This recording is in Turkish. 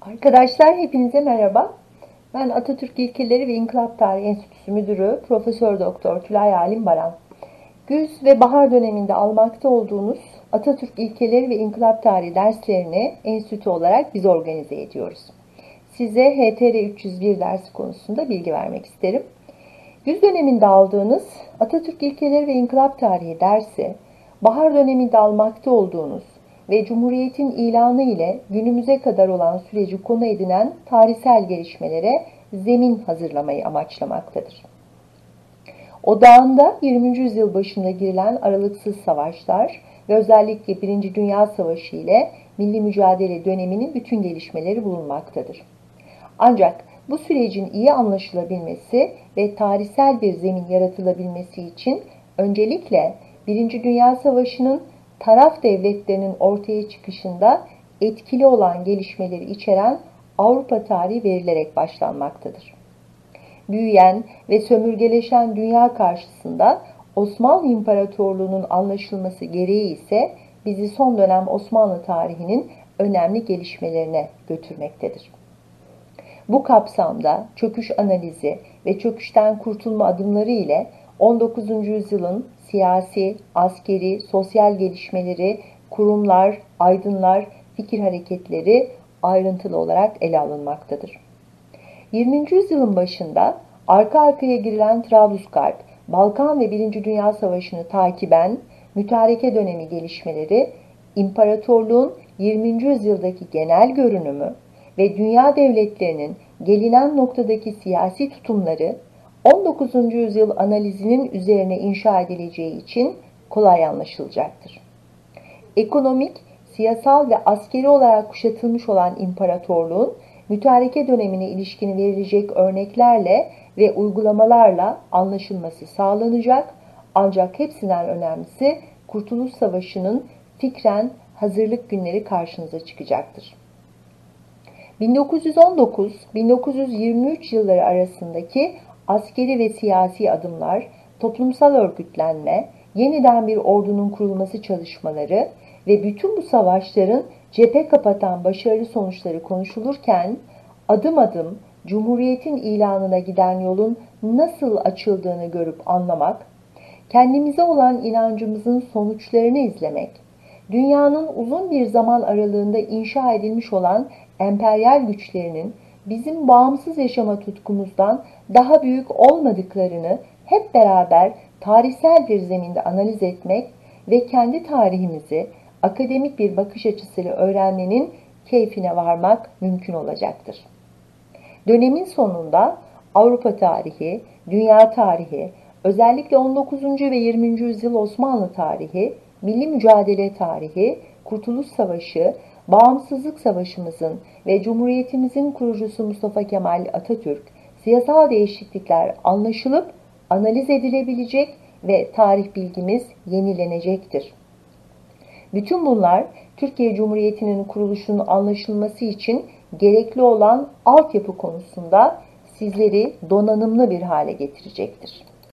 Arkadaşlar hepinize merhaba. Ben Atatürk İlkeleri ve İnkılap Tarihi Enstitüsü Müdürü Profesör Doktor Tülay Alim Baran. Güz ve bahar döneminde almakta olduğunuz Atatürk İlkeleri ve İnkılap Tarihi derslerini enstitü olarak biz organize ediyoruz. Size HTR 301 dersi konusunda bilgi vermek isterim. Güz döneminde aldığınız Atatürk İlkeleri ve İnkılap Tarihi dersi, bahar döneminde almakta olduğunuz ve Cumhuriyet'in ilanı ile günümüze kadar olan süreci konu edinen tarihsel gelişmelere zemin hazırlamayı amaçlamaktadır. Odağında 20. yüzyıl başında girilen aralıksız savaşlar ve özellikle 1. Dünya Savaşı ile milli mücadele döneminin bütün gelişmeleri bulunmaktadır. Ancak bu sürecin iyi anlaşılabilmesi ve tarihsel bir zemin yaratılabilmesi için öncelikle 1. Dünya Savaşı'nın taraf devletlerinin ortaya çıkışında etkili olan gelişmeleri içeren Avrupa tarihi verilerek başlanmaktadır. Büyüyen ve sömürgeleşen dünya karşısında Osmanlı İmparatorluğu'nun anlaşılması gereği ise bizi son dönem Osmanlı tarihinin önemli gelişmelerine götürmektedir. Bu kapsamda çöküş analizi ve çöküşten kurtulma adımları ile 19. yüzyılın siyasi, askeri, sosyal gelişmeleri, kurumlar, aydınlar, fikir hareketleri ayrıntılı olarak ele alınmaktadır. 20. yüzyılın başında arka arkaya girilen Trablusgarp, Balkan ve Birinci Dünya Savaşı'nı takiben mütareke dönemi gelişmeleri, imparatorluğun 20. yüzyıldaki genel görünümü ve dünya devletlerinin gelinen noktadaki siyasi tutumları 19. yüzyıl analizinin üzerine inşa edileceği için kolay anlaşılacaktır. Ekonomik, siyasal ve askeri olarak kuşatılmış olan imparatorluğun mütareke dönemine ilişkin verilecek örneklerle ve uygulamalarla anlaşılması sağlanacak ancak hepsinden önemlisi Kurtuluş Savaşı'nın fikren hazırlık günleri karşınıza çıkacaktır. 1919-1923 yılları arasındaki askeri ve siyasi adımlar, toplumsal örgütlenme, yeniden bir ordunun kurulması çalışmaları ve bütün bu savaşların cephe kapatan başarılı sonuçları konuşulurken adım adım Cumhuriyet'in ilanına giden yolun nasıl açıldığını görüp anlamak, kendimize olan inancımızın sonuçlarını izlemek, dünyanın uzun bir zaman aralığında inşa edilmiş olan emperyal güçlerinin bizim bağımsız yaşama tutkumuzdan daha büyük olmadıklarını hep beraber tarihsel bir zeminde analiz etmek ve kendi tarihimizi akademik bir bakış açısıyla öğrenmenin keyfine varmak mümkün olacaktır. Dönemin sonunda Avrupa tarihi, dünya tarihi, özellikle 19. ve 20. yüzyıl Osmanlı tarihi, milli mücadele tarihi, Kurtuluş Savaşı, Bağımsızlık Savaşımızın ve Cumhuriyetimizin kurucusu Mustafa Kemal Atatürk, siyasal değişiklikler anlaşılıp analiz edilebilecek ve tarih bilgimiz yenilenecektir. Bütün bunlar Türkiye Cumhuriyeti'nin kuruluşunun anlaşılması için gerekli olan altyapı konusunda sizleri donanımlı bir hale getirecektir.